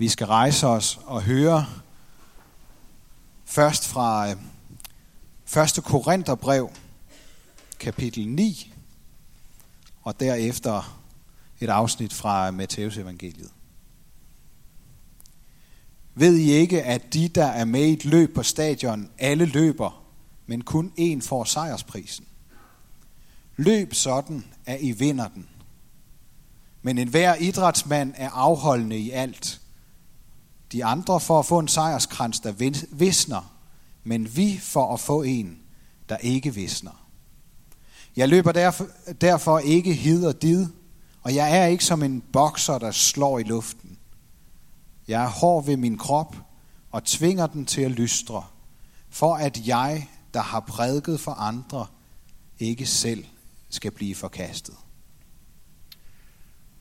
Vi skal rejse os og høre først fra øh, 1. Korintherbrev, kapitel 9, og derefter et afsnit fra øh, Matteus evangeliet. Ved I ikke, at de, der er med i et løb på stadion, alle løber, men kun én får sejrsprisen? Løb sådan, at I vinder den. Men enhver idrætsmand er afholdende i alt. De andre for at få en sejrskrans, der visner, men vi for at få en, der ikke visner. Jeg løber derfor, derfor ikke hid og did, og jeg er ikke som en bokser, der slår i luften. Jeg er hård ved min krop og tvinger den til at lystre, for at jeg, der har prædiket for andre, ikke selv skal blive forkastet.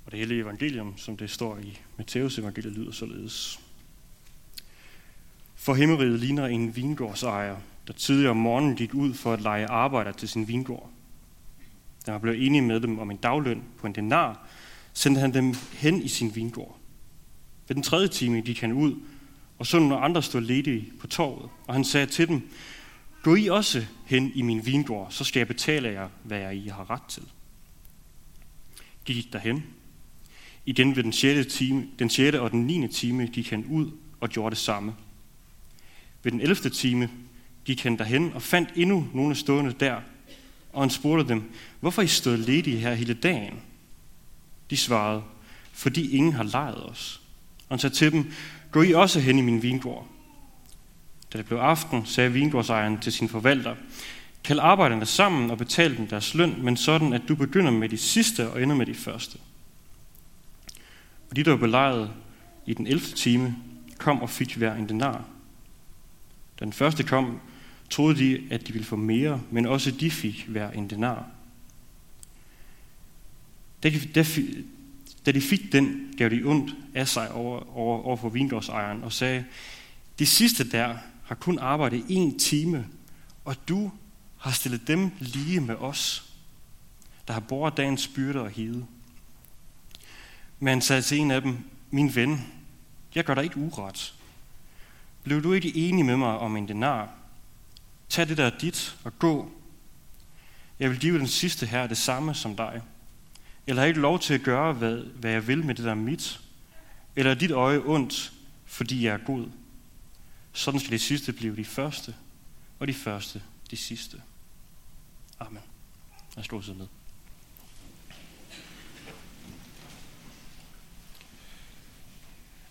Og det hele evangelium, som det står i Matteus evangeliet, lyder således. For himmeriget ligner en vingårdsejer, der tidligere om morgenen gik ud for at lege arbejder til sin vingård. Da han blev enig med dem om en dagløn på en denar, sendte han dem hen i sin vingård. Ved den tredje time gik han ud, og så nogle andre stod ledige på torvet, og han sagde til dem, Gå I også hen i min vingård, så skal jeg betale jer, hvad jeg I har ret til. De gik derhen. Igen ved den 6. Time, den 6. og den 9. time gik han ud og gjorde det samme. Ved den 11. time gik han derhen og fandt endnu nogle stående der, og han spurgte dem, hvorfor I stod ledige her hele dagen? De svarede, fordi ingen har lejet os. Og han sagde til dem, gå I også hen i min vingård. Da det blev aften, sagde vingårdsejeren til sin forvalter, kald arbejderne sammen og betal dem deres løn, men sådan, at du begynder med de sidste og ender med de første. Og de, der var belejret i den 11. time, kom og fik hver en denar. Den første kom, troede de, at de ville få mere, men også de fik hver en denar. Da de, da, da de fik den, gav de ondt af sig over, over, over for vingårdsejeren og sagde, de sidste der har kun arbejdet en time, og du har stillet dem lige med os, der har båret dagens byrde og hede. Men han sagde til en af dem, min ven, jeg gør dig ikke uret. Blev du ikke enig med mig om en denar? Tag det der er dit og gå. Jeg vil give den sidste her det samme som dig. Eller har ikke lov til at gøre, hvad, hvad jeg vil med det der mit? Eller er dit øje ondt, fordi jeg er god? Sådan skal de sidste blive de første, og de første de sidste. Amen. Jeg slår sig ned.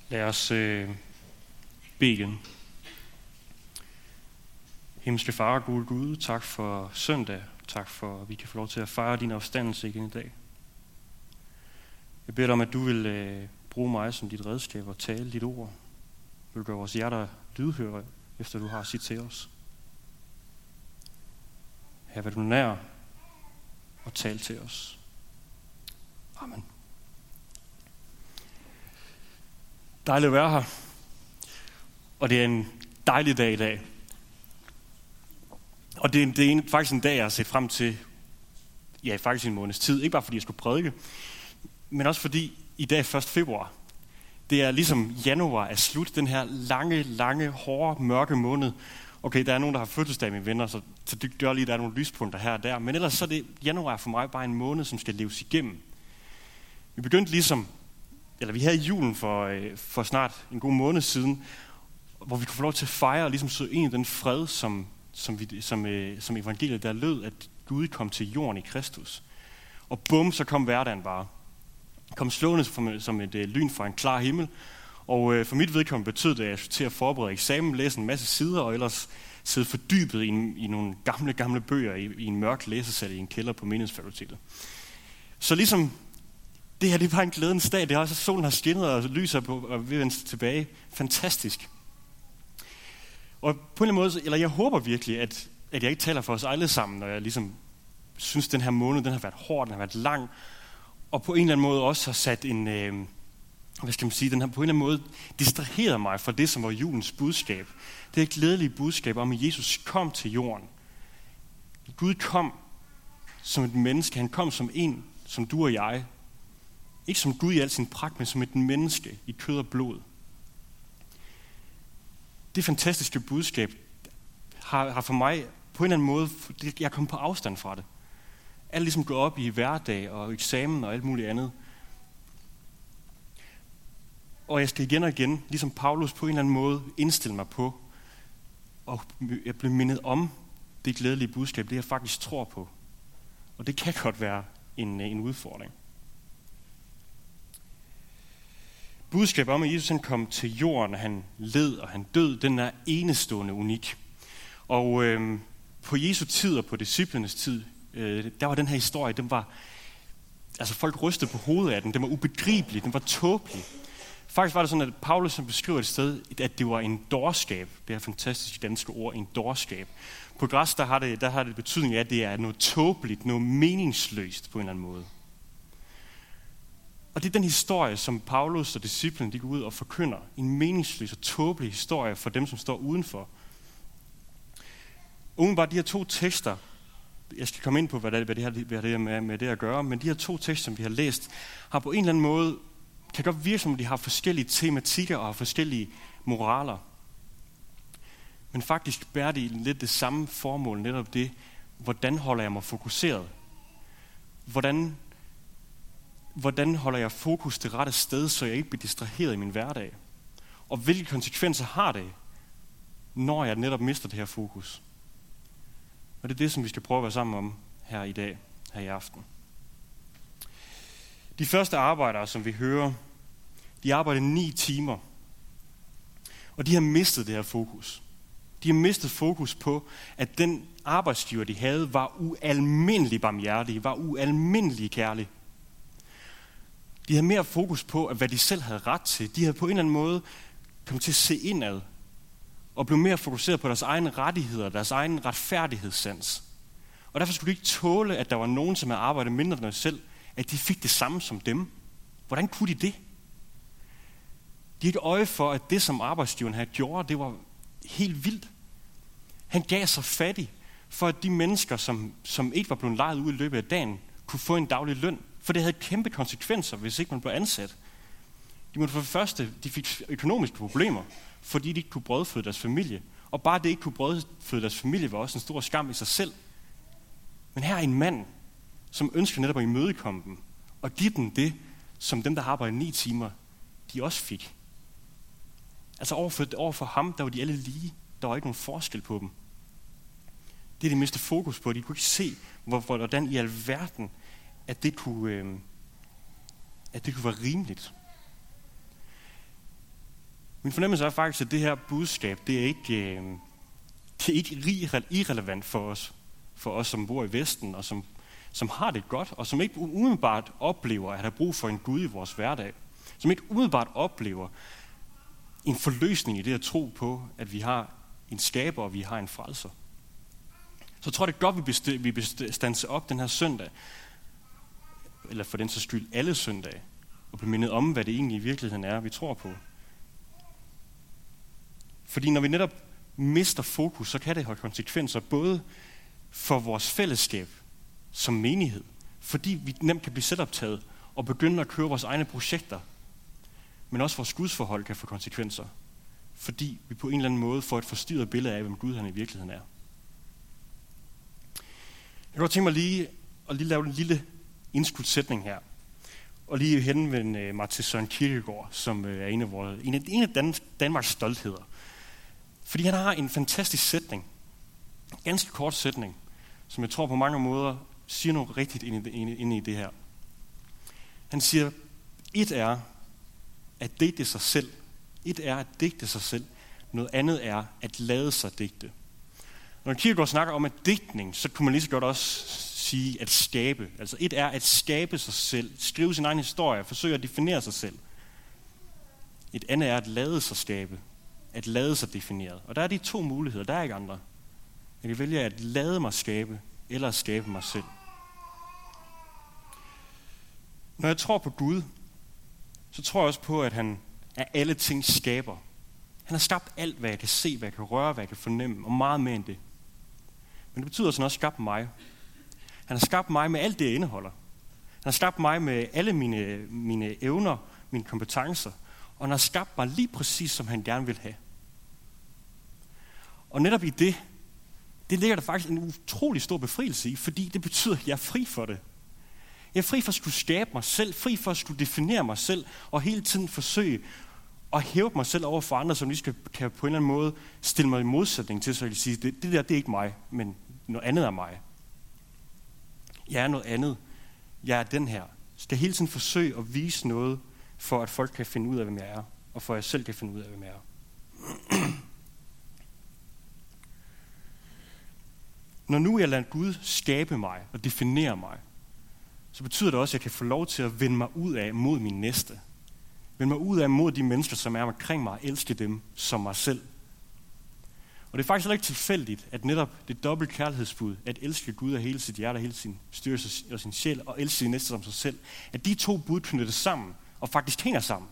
Lad os øh, bede igen. Himmelske Far, gode Gud, tak for søndag. Tak for, at vi kan få lov til at fejre din opstandelse igen i dag. Jeg beder dig om, at du vil øh, bruge mig som dit redskab og tale dit ord. Du vil gøre vores hjerter lydhøre, efter du har sit til os. Her vil du nær og tale til os. Amen. Dejligt at være her. Og det er en dejlig dag i dag. Og det er, det er faktisk en dag, jeg har set frem til, ja, faktisk en måneds tid. Ikke bare fordi jeg skulle prædike, men også fordi i dag er 1. februar. Det er ligesom januar er slut, den her lange, lange, hårde, mørke måned. Okay, der er nogen, der har fødselsdag, mine venner, så, så det gør lige, der er nogle lyspunkter her og der. Men ellers så er det januar for mig bare en måned, som skal leves igennem. Vi begyndte ligesom, eller vi havde julen for, øh, for snart en god måned siden, hvor vi kunne få lov til at fejre og ligesom søge ind i den fred, som, som, vi, som, øh, som evangeliet der lød, at Gud kom til jorden i Kristus. Og bum, så kom hverdagen bare kom slående som, som et øh, lyn fra en klar himmel. Og øh, for mit vedkommende betød det, at jeg skulle til at forberede eksamen, læse en masse sider, og ellers sidde fordybet i, en, i nogle gamle, gamle bøger i, i en mørk læsesal i en kælder på menighedsfakultetet. Så ligesom det her, det er bare en glædens dag. Det er også, solen har skinnet og lyser på og vi vende tilbage. Fantastisk. Og på en eller anden måde, eller jeg håber virkelig, at, at jeg ikke taler for os alle sammen, når jeg ligesom synes, at den her måned, den har været hård, den har været lang, og på en eller anden måde også har sat en, øh, hvad skal man sige, den har på en eller anden måde distraheret mig fra det, som var julens budskab. Det er et glædeligt budskab om, at Jesus kom til jorden. Gud kom som et menneske. Han kom som en, som du og jeg. Ikke som Gud i al sin pragt, men som et menneske i kød og blod det fantastiske budskab har, har for mig på en eller anden måde, jeg er kommet på afstand fra det. Alt ligesom går op i hverdag og eksamen og alt muligt andet. Og jeg skal igen og igen, ligesom Paulus på en eller anden måde, indstille mig på, og jeg bliver mindet om det glædelige budskab, det jeg faktisk tror på. Og det kan godt være en, en udfordring. Budskab om, at Jesus han kom til jorden, han led og han død, den er enestående unik. Og øh, på Jesu tid og på disciplenes tid, øh, der var den her historie, den var, altså folk rystede på hovedet af den, den var ubegribelig, den var tåbelig. Faktisk var det sådan, at Paulus som beskriver et sted, at det var en dårskab, det her fantastiske danske ord, en dårskab. På græs, der har det, der har det betydning af, at det er noget tåbeligt, noget meningsløst på en eller anden måde. Og det er den historie, som Paulus og disciplen de går ud og forkynder. En meningsløs og tåbelig historie for dem, som står udenfor. Udenbart de her to tekster, jeg skal komme ind på, hvad det, hvad det, her, hvad det er med, med det at gøre, men de her to tekster, som vi har læst, har på en eller anden måde, kan godt virke som, de har forskellige tematikker og har forskellige moraler. Men faktisk bærer de lidt det samme formål, netop det, hvordan holder jeg mig fokuseret? Hvordan hvordan holder jeg fokus det rette sted, så jeg ikke bliver distraheret i min hverdag? Og hvilke konsekvenser har det, når jeg netop mister det her fokus? Og det er det, som vi skal prøve at være sammen om her i dag, her i aften. De første arbejdere, som vi hører, de arbejder ni timer. Og de har mistet det her fokus. De har mistet fokus på, at den arbejdsgiver, de havde, var ualmindelig barmhjertig, var ualmindelig kærlig. De havde mere fokus på, at hvad de selv havde ret til. De havde på en eller anden måde kommet til at se indad, og blev mere fokuseret på deres egne rettigheder, deres egen retfærdighedssans. Og derfor skulle de ikke tåle, at der var nogen, som havde arbejdet mindre end dem selv, at de fik det samme som dem. Hvordan kunne de det? De havde et øje for, at det, som arbejdsgiveren havde gjort, det var helt vildt. Han gav sig fattig, for at de mennesker, som, som ikke var blevet lejet ud i løbet af dagen, kunne få en daglig løn. For det havde kæmpe konsekvenser, hvis ikke man blev ansat. De måtte for det første, de fik økonomiske problemer, fordi de ikke kunne brødføde deres familie. Og bare det ikke kunne brødføde deres familie, var også en stor skam i sig selv. Men her er en mand, som ønsker netop at imødekomme dem, og give dem det, som dem, der arbejder ni timer, de også fik. Altså overfor, overfor ham, der var de alle lige. Der var ikke nogen forskel på dem. Det er de miste fokus på. De kunne ikke se, hvordan i alverden at det kunne, øh, at det kunne være rimeligt. Min fornemmelse er faktisk, at det her budskab, det er ikke, øh, det er ikke irrelevant for os, for os, som bor i Vesten, og som, som har det godt, og som ikke umiddelbart oplever, at have brug for en Gud i vores hverdag. Som ikke umiddelbart oplever en forløsning i det at tro på, at vi har en skaber, og vi har en frelser. Så jeg tror det er godt, vi, vi bestanser op den her søndag, eller for den så skyld alle søndage, og blive mindet om, hvad det egentlig i virkeligheden er, vi tror på. Fordi når vi netop mister fokus, så kan det have konsekvenser både for vores fællesskab som menighed, fordi vi nemt kan blive selvoptaget og begynde at køre vores egne projekter, men også vores gudsforhold kan få konsekvenser, fordi vi på en eller anden måde får et forstyrret billede af, hvem Gud han i virkeligheden er. Jeg kunne godt tænke mig lige at lige lave en lille indskudt sætning her. Og lige henvende øh, mig til Søren Kierkegaard, som øh, er en af, vores, en af, en af Dan, Danmarks stoltheder. Fordi han har en fantastisk sætning. En ganske kort sætning, som jeg tror på mange måder siger noget rigtigt ind i, ind, ind i det her. Han siger, et er at digte sig selv. Et er at digte sig selv. Noget andet er at lade sig digte. Når Kierkegaard snakker om at digtning, så kunne man lige så godt også sige at skabe. Altså et er at skabe sig selv, skrive sin egen historie, forsøge at definere sig selv. Et andet er at lade sig skabe, at lade sig definere. Og der er de to muligheder, der er ikke andre. Jeg kan vælge at lade mig skabe, eller at skabe mig selv. Når jeg tror på Gud, så tror jeg også på, at han er alle ting skaber. Han har skabt alt, hvad jeg kan se, hvad jeg kan røre, hvad jeg kan fornemme, og meget mere end det. Men det betyder også, at han også skabt mig. Han har skabt mig med alt det, jeg indeholder. Han har skabt mig med alle mine, mine evner, mine kompetencer. Og han har skabt mig lige præcis, som han gerne vil have. Og netop i det, det ligger der faktisk en utrolig stor befrielse i, fordi det betyder, at jeg er fri for det. Jeg er fri for at skulle skabe mig selv, fri for at skulle definere mig selv, og hele tiden forsøge at hæve mig selv over for andre, som lige skal, kan på en eller anden måde stille mig i modsætning til, så jeg kan sige, det, det der, det er ikke mig, men noget andet er mig. Jeg er noget andet. Jeg er den her. Skal hele tiden forsøge at vise noget, for at folk kan finde ud af, hvem jeg er, og for at jeg selv kan finde ud af, hvem jeg er. Når nu jeg lader Gud skabe mig og definere mig, så betyder det også, at jeg kan få lov til at vende mig ud af mod min næste. Vende mig ud af mod de mennesker, som er omkring mig, og elske dem som mig selv. Og det er faktisk heller ikke tilfældigt, at netop det dobbelte kærlighedsbud, at elske Gud af hele sit hjerte hele sin styrelse og sin sjæl, og elske sin næste som sig selv, at de to bud knyttes sammen, og faktisk hænger sammen.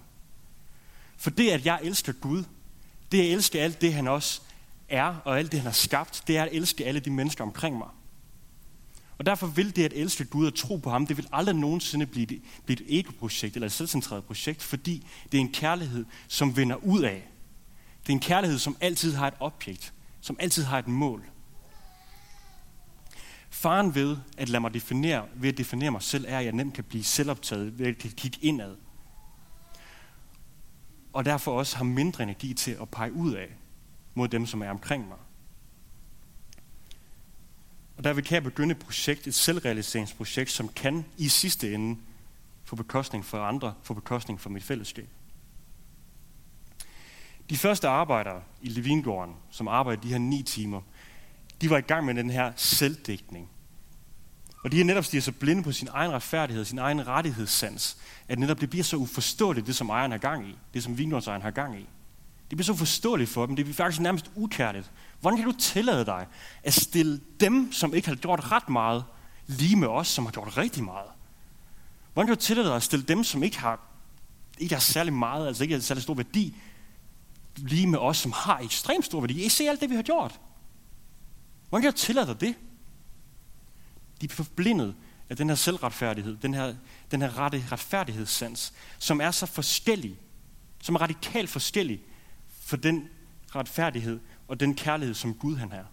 For det, at jeg elsker Gud, det at elske alt det, han også er, og alt det, han har skabt, det er at elske alle de mennesker omkring mig. Og derfor vil det at elske Gud og tro på ham, det vil aldrig nogensinde blive et, blive et ego-projekt eller et selvcentreret projekt, fordi det er en kærlighed, som vender ud af. Det er en kærlighed, som altid har et objekt, som altid har et mål. Faren ved at lade mig definere, ved at definere mig selv, er, at jeg nemt kan blive selvoptaget, ved at kan kigge indad. Og derfor også har mindre energi til at pege ud af mod dem, som er omkring mig. Og der kan jeg begynde et projekt, et selvrealiseringsprojekt, som kan i sidste ende få bekostning for andre, få bekostning for mit fællesskab. De første arbejdere i Levingården, som arbejdede de her ni timer, de var i gang med den her selvdækning. Og de er netop stiger så blinde på sin egen retfærdighed, sin egen rettighedssans, at netop det bliver så uforståeligt, det som ejeren har gang i, det som vingårdsejeren har gang i. Det bliver så uforståeligt for dem, det bliver faktisk nærmest ukærligt. Hvordan kan du tillade dig at stille dem, som ikke har gjort ret meget, lige med os, som har gjort rigtig meget? Hvordan kan du tillade dig at stille dem, som ikke har, ikke har særlig meget, altså ikke har særlig stor værdi, lige med os, som har ekstremt stor værdi? I ser alt det, vi har gjort. Hvordan kan du tillade dig det? De er forblindet af den her selvretfærdighed, den her, den her rette retfærdighedssans, som er så forskellig, som er radikalt forskellig for den retfærdighed og den kærlighed, som Gud han er.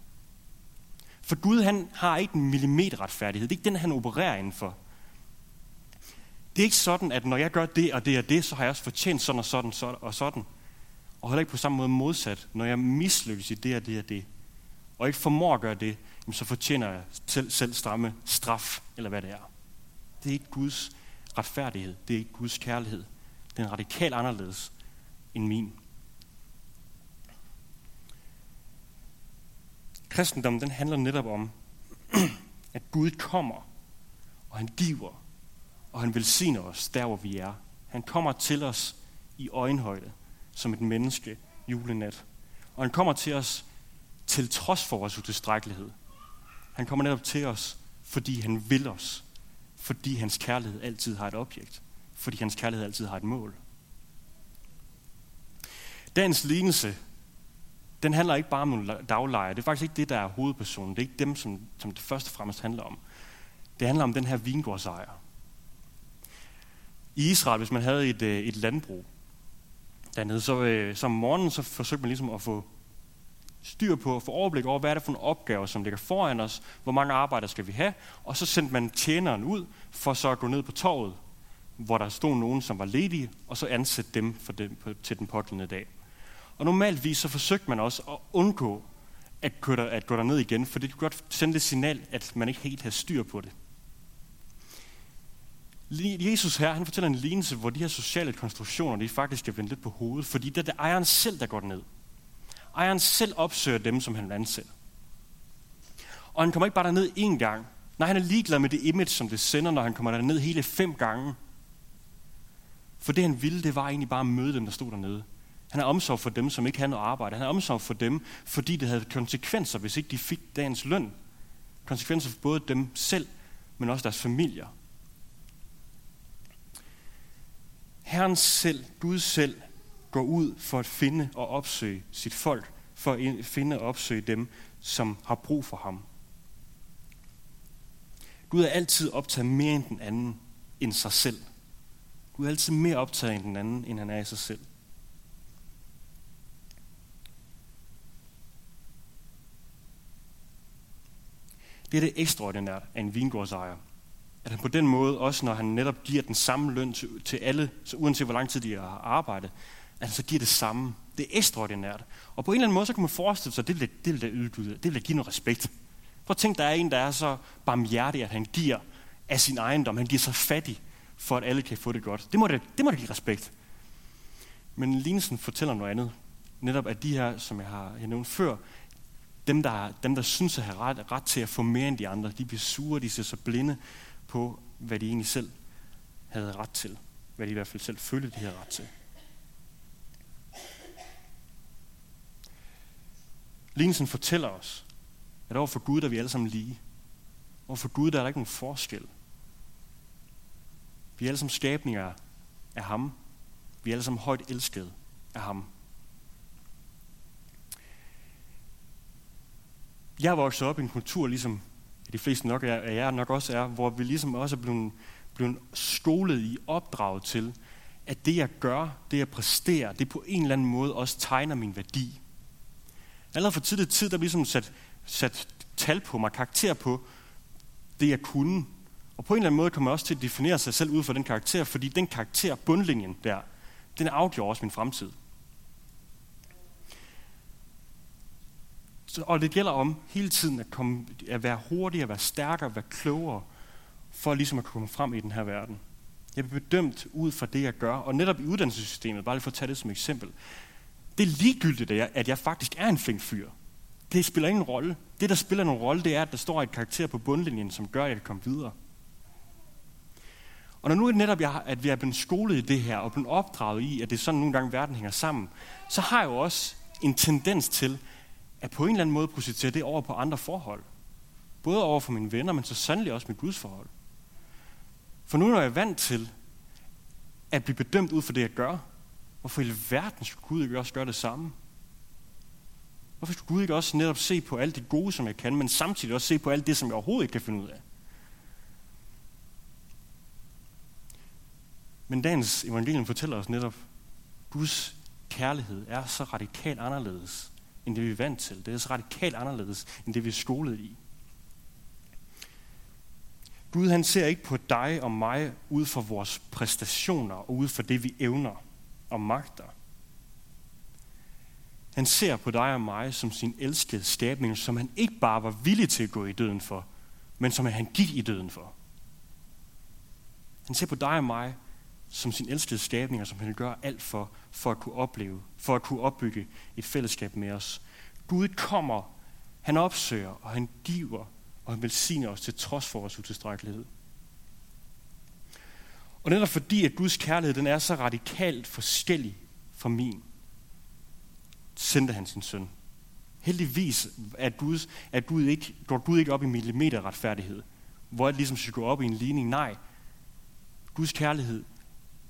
For Gud han har ikke en millimeter retfærdighed. Det er ikke den, han opererer indenfor. Det er ikke sådan, at når jeg gør det og det og det, så har jeg også fortjent sådan og sådan og sådan. Og heller ikke på samme måde modsat, når jeg mislykkes i det og det og det, og ikke formår at gøre det, så fortjener jeg selv, selv stramme straf, eller hvad det er. Det er ikke Guds retfærdighed, det er ikke Guds kærlighed. Den er radikalt anderledes end min. Kristendommen den handler netop om, at Gud kommer, og han giver, og han velsigner os der, hvor vi er. Han kommer til os i øjenhøjde, som et menneske julenat. Og han kommer til os til trods for vores utilstrækkelighed. Han kommer netop til os, fordi han vil os. Fordi hans kærlighed altid har et objekt. Fordi hans kærlighed altid har et mål. Dagens lignelse den handler ikke bare om nogle daglejre. Det er faktisk ikke det, der er hovedpersonen. Det er ikke dem, som, som det først og fremmest handler om. Det handler om den her vingårdsejer. I Israel, hvis man havde et, øh, et landbrug dernede, så, øh, så om morgenen så forsøgte man ligesom at få styr på, få overblik over, hvad er det for en opgave, som ligger foran os, hvor mange arbejdere skal vi have, og så sendte man tjeneren ud for så at gå ned på torvet, hvor der stod nogen, som var ledige, og så ansætte dem for dem på, til den pågældende dag. Og normalvis så forsøgte man også at undgå at gå, der, at gå der ned igen, for det kunne godt sende det signal, at man ikke helt havde styr på det. Jesus her, han fortæller en lignelse, hvor de her sociale konstruktioner, de faktisk er vendt lidt på hovedet, fordi det er det ejeren selv, der går ned. Ejeren selv opsøger dem, som han ansætter. Og han kommer ikke bare derned én gang. Nej, han er ligeglad med det image, som det sender, når han kommer derned hele fem gange. For det han ville, det var egentlig bare at møde dem, der stod dernede. Han har omsorg for dem, som ikke havde noget arbejde. Han har omsorg for dem, fordi det havde konsekvenser, hvis ikke de fik dagens løn. Konsekvenser for både dem selv, men også deres familier. Herren selv, Gud selv, går ud for at finde og opsøge sit folk, for at finde og opsøge dem, som har brug for ham. Gud er altid optaget mere end den anden, end sig selv. Gud er altid mere optaget end den anden, end han er i sig selv. Det er det ekstraordinært af en vingårdsejer – at han på den måde, også når han netop giver den samme løn til, til alle, så uanset hvor lang tid de har arbejdet, at han så giver det samme. Det er ekstraordinært. Og på en eller anden måde, så kan man forestille sig, at det vil, det vil da. Det vil da give noget respekt. Prøv at der er en, der er så barmhjertig, at han giver af sin ejendom. Han giver sig fattig, for at alle kan få det godt. Det må da, det må da give respekt. Men lignelsen fortæller noget andet. Netop at de her, som jeg har jeg nævnt før, dem der, dem, der synes at have ret, ret til at få mere end de andre, de bliver sure, de ser så blinde på, hvad de egentlig selv havde ret til. Hvad de i hvert fald selv følte, de havde ret til. Lignelsen fortæller os, at overfor Gud der er vi alle sammen lige. Overfor Gud der er der ikke nogen forskel. Vi er alle sammen skabninger af ham. Vi er alle sammen højt elskede af ham. Jeg voksede op i en kultur, ligesom de fleste nok er, af jer nok også er, hvor vi ligesom også er blevet, blevet skolet i opdraget til, at det jeg gør, det jeg præsterer, det på en eller anden måde også tegner min værdi. Allerede for tidlig tid, der er ligesom sat, sat tal på mig, karakter på det, jeg kunne. Og på en eller anden måde kommer jeg også til at definere sig selv ud fra den karakter, fordi den karakter, bundlinjen der, den afgjorde også min fremtid. Så, og det gælder om hele tiden at, komme, at være hurtigere, at være stærkere, at være klogere, for ligesom at komme frem i den her verden. Jeg bliver bedømt ud fra det, jeg gør. Og netop i uddannelsessystemet, bare lige for at tage det som eksempel, det er ligegyldigt, at jeg, at jeg faktisk er en flink fyr. Det spiller ingen rolle. Det, der spiller en rolle, det er, at der står et karakter på bundlinjen, som gør, at jeg kan komme videre. Og når nu er det netop, at vi er blevet skolet i det her, og blevet opdraget i, at det er sådan nogle gange verden hænger sammen, så har jeg jo også en tendens til, at på en eller anden måde projicere det over på andre forhold. Både over for mine venner, men så sandelig også mit gudsforhold. For nu når jeg er vant til at blive bedømt ud for det, jeg gør, hvorfor i verden skulle Gud ikke også gøre det samme? Hvorfor skulle Gud ikke også netop se på alt det gode, som jeg kan, men samtidig også se på alt det, som jeg overhovedet ikke kan finde ud af? Men dagens evangelium fortæller os netop, Guds kærlighed er så radikalt anderledes, end det vi er vant til. Det er så radikalt anderledes, end det vi er skolet i. Gud han ser ikke på dig og mig ud fra vores præstationer og ud fra det, vi evner og magter. Han ser på dig og mig som sin elskede skabning, som han ikke bare var villig til at gå i døden for, men som han gik i døden for. Han ser på dig og mig som sin elskede skabning, som han gør alt for, for at kunne opleve, for at kunne opbygge et fællesskab med os. Gud kommer, han opsøger, og han giver, og han velsigner os til trods for vores utilstrækkelighed. Og netop fordi, at Guds kærlighed den er så radikalt forskellig fra min, sendte han sin søn. Heldigvis er Gud, at Gud ikke, går Gud ikke op i millimeter retfærdighed, hvor det ligesom skal gå op i en ligning. Nej, Guds kærlighed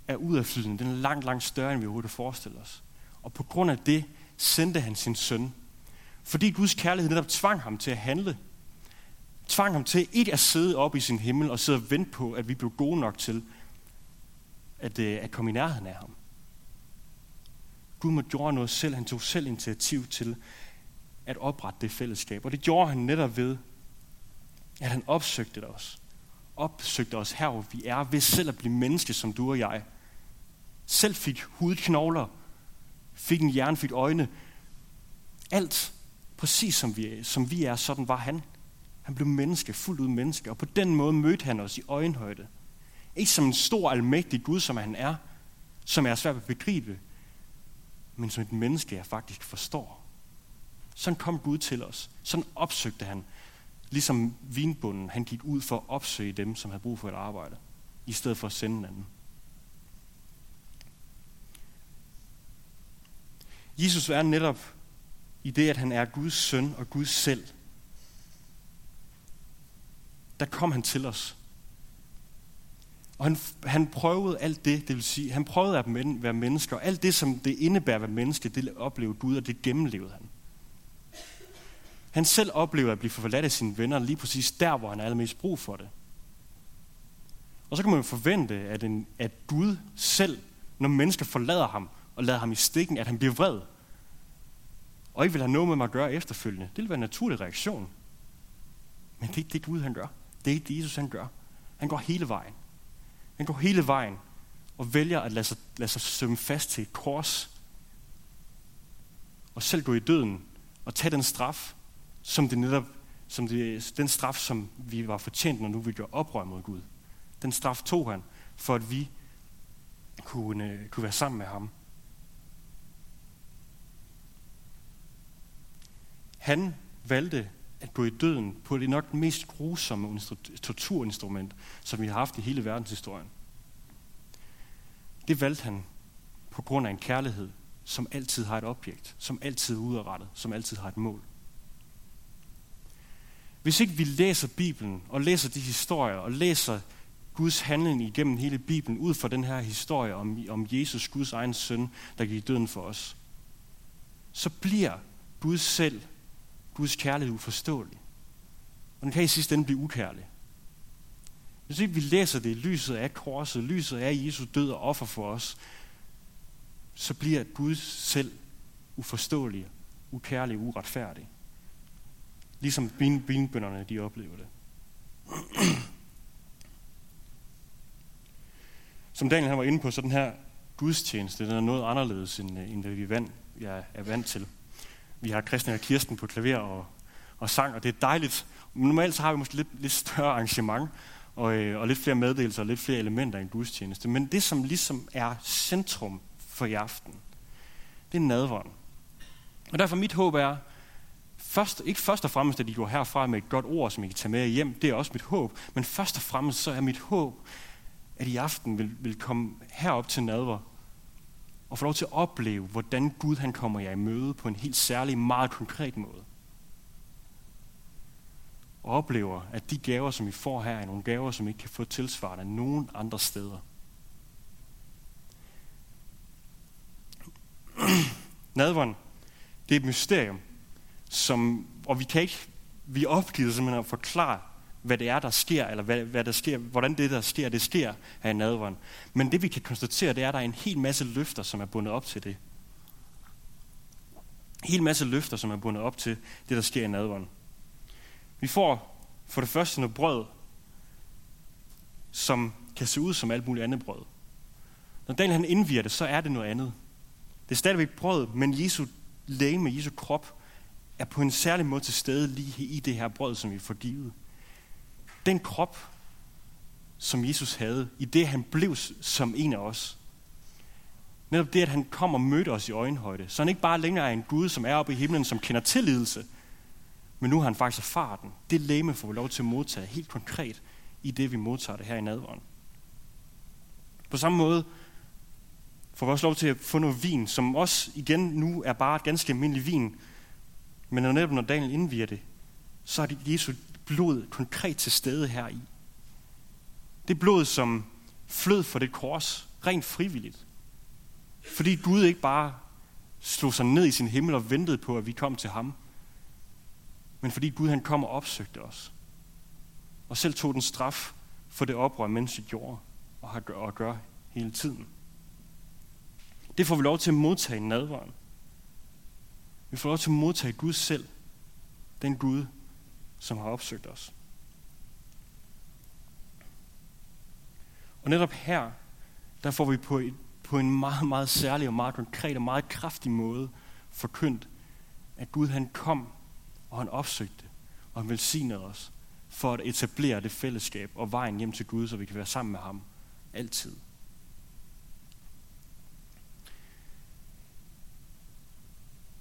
er udadflydende. Den er langt, langt større, end vi overhovedet forestiller os. Og på grund af det sendte han sin søn. Fordi Guds kærlighed netop tvang ham til at handle. Tvang ham til ikke at sidde op i sin himmel og sidde og vente på, at vi blev gode nok til at, øh, at komme i nærheden af ham. Gud måtte gøre noget selv. Han tog selv initiativ til at oprette det fællesskab. Og det gjorde han netop ved, at han opsøgte os. Opsøgte os her, hvor vi er, ved selv at blive menneske som du og jeg. Selv fik hudknogler, fik en hjerne, fik øjne. Alt præcis som vi, som vi er, sådan var han. Han blev menneske, fuldt ud menneske, og på den måde mødte han os i øjenhøjde. Ikke som en stor, almægtig Gud, som han er, som er svært at begribe, men som et menneske, jeg faktisk forstår. Sådan kom Gud til os. Sådan opsøgte han. Ligesom vinbunden, han gik ud for at opsøge dem, som havde brug for et arbejde, i stedet for at sende en anden. Jesus er netop i det, at han er Guds søn og Gud selv. Der kom han til os og han, han prøvede alt det, det vil sige, han prøvede at være menneske, og alt det, som det indebærer at være menneske, det oplevede Gud, og det gennemlevede han. Han selv oplever at blive forladt af sine venner lige præcis der, hvor han har allermest brug for det. Og så kan man jo forvente, at, en, at Gud selv, når mennesker forlader ham og lader ham i stikken, at han bliver vred. Og ikke vil have noget med mig at gøre efterfølgende. Det vil være en naturlig reaktion. Men det er ikke det Gud, han gør. Det er ikke det, Jesus, han gør. Han går hele vejen. Han går hele vejen og vælger at lade sig, lade sig sømme fast til et kors. Og selv gå i døden og tage den straf, som det netop, som det, den straf, som vi var fortjent, når nu vi gjorde oprør mod Gud. Den straf tog han, for at vi kunne, øh, kunne være sammen med ham. Han valgte at gå i døden på det nok mest grusomme torturinstrument, som vi har haft i hele verdenshistorien. Det valgte han på grund af en kærlighed, som altid har et objekt, som altid er udrettet, som altid har et mål. Hvis ikke vi læser Bibelen og læser de historier og læser Guds handling igennem hele Bibelen ud fra den her historie om, om Jesus, Guds egen søn, der gik i døden for os, så bliver Gud selv, Guds kærlighed uforståelig. Og den kan i sidste ende blive ukærlig. Hvis ikke vi læser det i lyset af korset, lyset af Jesus død og offer for os, så bliver Gud selv uforståelig, ukærlig, uretfærdig. Ligesom vinbønderne de oplever det. Som Daniel han var inde på, så den her gudstjeneste, den er noget anderledes, end, øh, end hvad vi vand, jeg er vant til. Vi har Christian og Kirsten på klaver og, og sang, og det er dejligt. Normalt så har vi måske lidt, lidt større arrangement, og, øh, og lidt flere meddelelser og lidt flere elementer i en gudstjeneste. Men det, som ligesom er centrum for i aften, det er nadvånd. Og derfor mit håb er, først, ikke først og fremmest, at I går herfra med et godt ord, som I kan tage med hjem, det er også mit håb, men først og fremmest så er mit håb, at i aften vil, vil komme herop til nadver og få lov til at opleve, hvordan Gud han kommer jer i møde på en helt særlig, meget konkret måde. Og oplever, at de gaver, som I får her, er nogle gaver, som I ikke kan få tilsvarende nogen andre steder. Nadveren, det er et mysterium, som, og vi kan ikke, vi er opgivet simpelthen at forklare, hvad det er, der sker, eller hvad, hvad der sker, hvordan det, der sker, det sker her i nadveren. Men det, vi kan konstatere, det er, at der er en hel masse løfter, som er bundet op til det. En hel masse løfter, som er bundet op til det, der sker i nadveren. Vi får for det første noget brød, som kan se ud som alt muligt andet brød. Når Daniel han indviger det, så er det noget andet. Det er stadigvæk brød, men Jesu læge Jesu krop, er på en særlig måde til stede lige i det her brød, som vi får givet. Den krop, som Jesus havde, i det han blev som en af os. Netop det, at han kom og mødte os i øjenhøjde. Så han ikke bare længere er en Gud, som er oppe i himlen, som kender tillidelse, men nu har han faktisk erfaret den. Det læme får vi lov til at modtage helt konkret i det, vi modtager det her i nadvåren. På samme måde får vi også lov til at få noget vin, som også igen nu er bare et ganske almindelig vin. Men når netop når Daniel indviger det, så er det Jesu blod konkret til stede her i. Det blod, som flød for det kors, rent frivilligt. Fordi Gud ikke bare slog sig ned i sin himmel og ventede på, at vi kom til ham. Men fordi Gud han kom og opsøgte os. Og selv tog den straf for det oprør, mennesket gjorde og har gør, og gør hele tiden. Det får vi lov til at modtage i nadvaren. Vi får lov til at modtage Gud selv. Den Gud, som har opsøgt os. Og netop her, der får vi på, et, på en meget, meget særlig og meget konkret og meget kraftig måde forkyndt, at Gud han kom, og han opsøgte, og han velsignede os, for at etablere det fællesskab og vejen hjem til Gud, så vi kan være sammen med ham altid.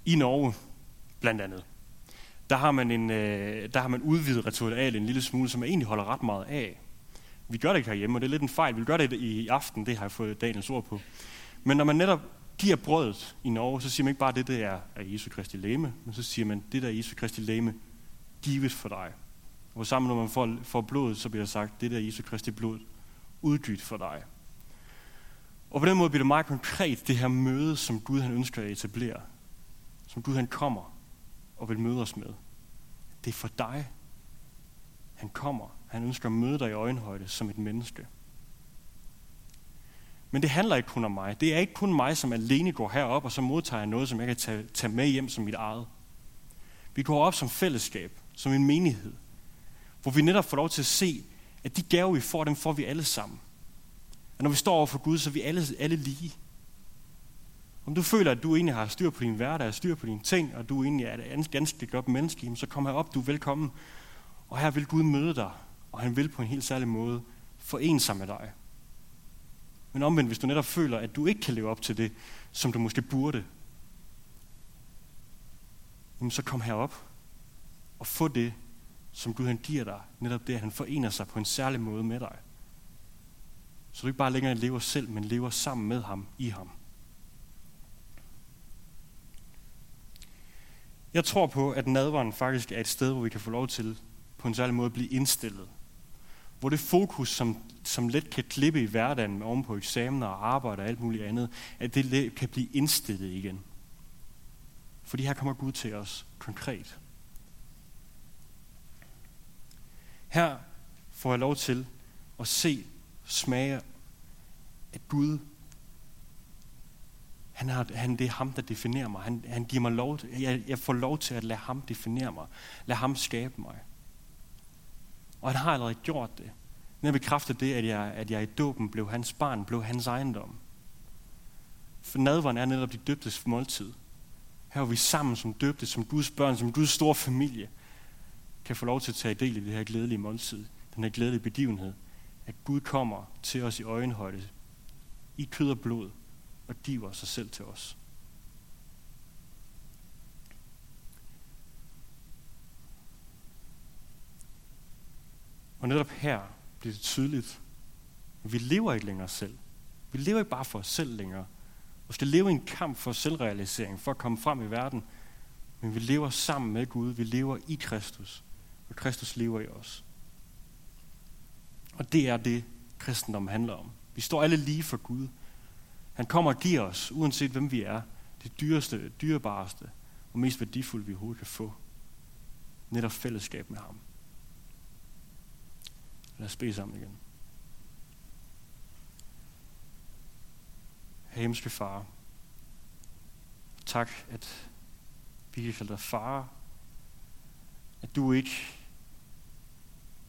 I Norge, blandt andet, der har man, en, øh, der har man udvidet ritualet en lille smule, som jeg egentlig holder ret meget af. Vi gør det ikke herhjemme, og det er lidt en fejl. Vi gør det i aften, det har jeg fået Daniels ord på. Men når man netop giver brødet i Norge, så siger man ikke bare, at det der er, Jesu Kristi læme, men så siger man, det der er Jesu Kristi læme, givet for dig. Og sammen når man får, får blodet, så bliver der sagt, det der er Jesu Kristi blod, udgydt for dig. Og på den måde bliver det meget konkret, det her møde, som Gud han ønsker at etablere. Som Gud han kommer og vil møde os med. Det er for dig. Han kommer. Han ønsker at møde dig i øjenhøjde som et menneske. Men det handler ikke kun om mig. Det er ikke kun mig, som alene går herop, og så modtager jeg noget, som jeg kan tage, tage med hjem som mit eget. Vi går op som fællesskab, som en menighed, Hvor vi netop får lov til at se, at de gaver, vi får, dem får vi alle sammen. Og når vi står over for Gud, så er vi alle, alle lige. Om du føler, at du egentlig har styr på din hverdag, styr på dine ting, og du egentlig er et ganske godt menneske, så kom herop, du er velkommen. Og her vil Gud møde dig, og han vil på en helt særlig måde forene sig med dig. Men omvendt, hvis du netop føler, at du ikke kan leve op til det, som du måske burde, så kom herop og få det, som Gud han giver dig. Netop det, at han forener sig på en særlig måde med dig. Så du ikke bare længere lever selv, men lever sammen med ham, i ham. Jeg tror på, at nadveren faktisk er et sted, hvor vi kan få lov til på en særlig måde at blive indstillet. Hvor det fokus, som, som let kan klippe i hverdagen med oven på eksamener og arbejde og alt muligt andet, at det kan blive indstillet igen. Fordi her kommer Gud til os konkret. Her får jeg lov til at se, smage, at Gud, han har, han, det er ham, der definerer mig. Han, han giver mig lov, jeg, jeg får lov til at lade ham definere mig. Lad ham skabe mig. Og han har allerede gjort det. Når bekræfter det, at jeg, at jeg i dåben blev hans barn, blev hans ejendom. For nadveren er netop de døbtes måltid. Her er vi sammen som døbte, som Guds børn, som Guds store familie, kan få lov til at tage del i det her glædelige måltid, den her glædelige begivenhed, at Gud kommer til os i øjenhøjde, i kød og blod, og giver sig selv til os. Og netop her bliver det tydeligt, at vi lever ikke længere selv. Vi lever ikke bare for os selv længere. Vi skal leve en kamp for selvrealisering, for at komme frem i verden. Men vi lever sammen med Gud. Vi lever i Kristus. Og Kristus lever i os. Og det er det, kristendom handler om. Vi står alle lige for Gud. Han kommer og giver os, uanset hvem vi er, det dyreste, dyrebareste og mest værdifulde, vi overhovedet kan få. Netop fællesskab med ham. Lad os bede sammen igen. Himmelske far, tak, at vi kan kalde dig far, at du ikke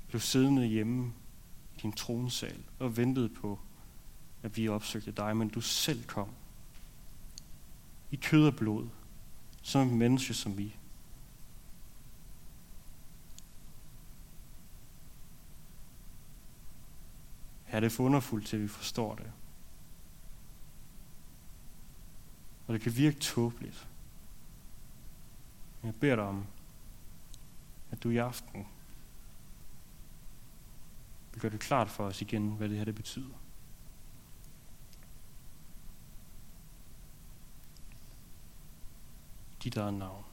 blev siddende hjemme i din tronsal og ventede på, at vi opsøgte dig, men du selv kom i kød og blod, som et menneske som vi. Her er det for underfuldt til, at vi forstår det. Og det kan virke tåbeligt. Men jeg beder dig om, at du i aften vil gøre det klart for os igen, hvad det her det betyder. Dit eget navn. Amen.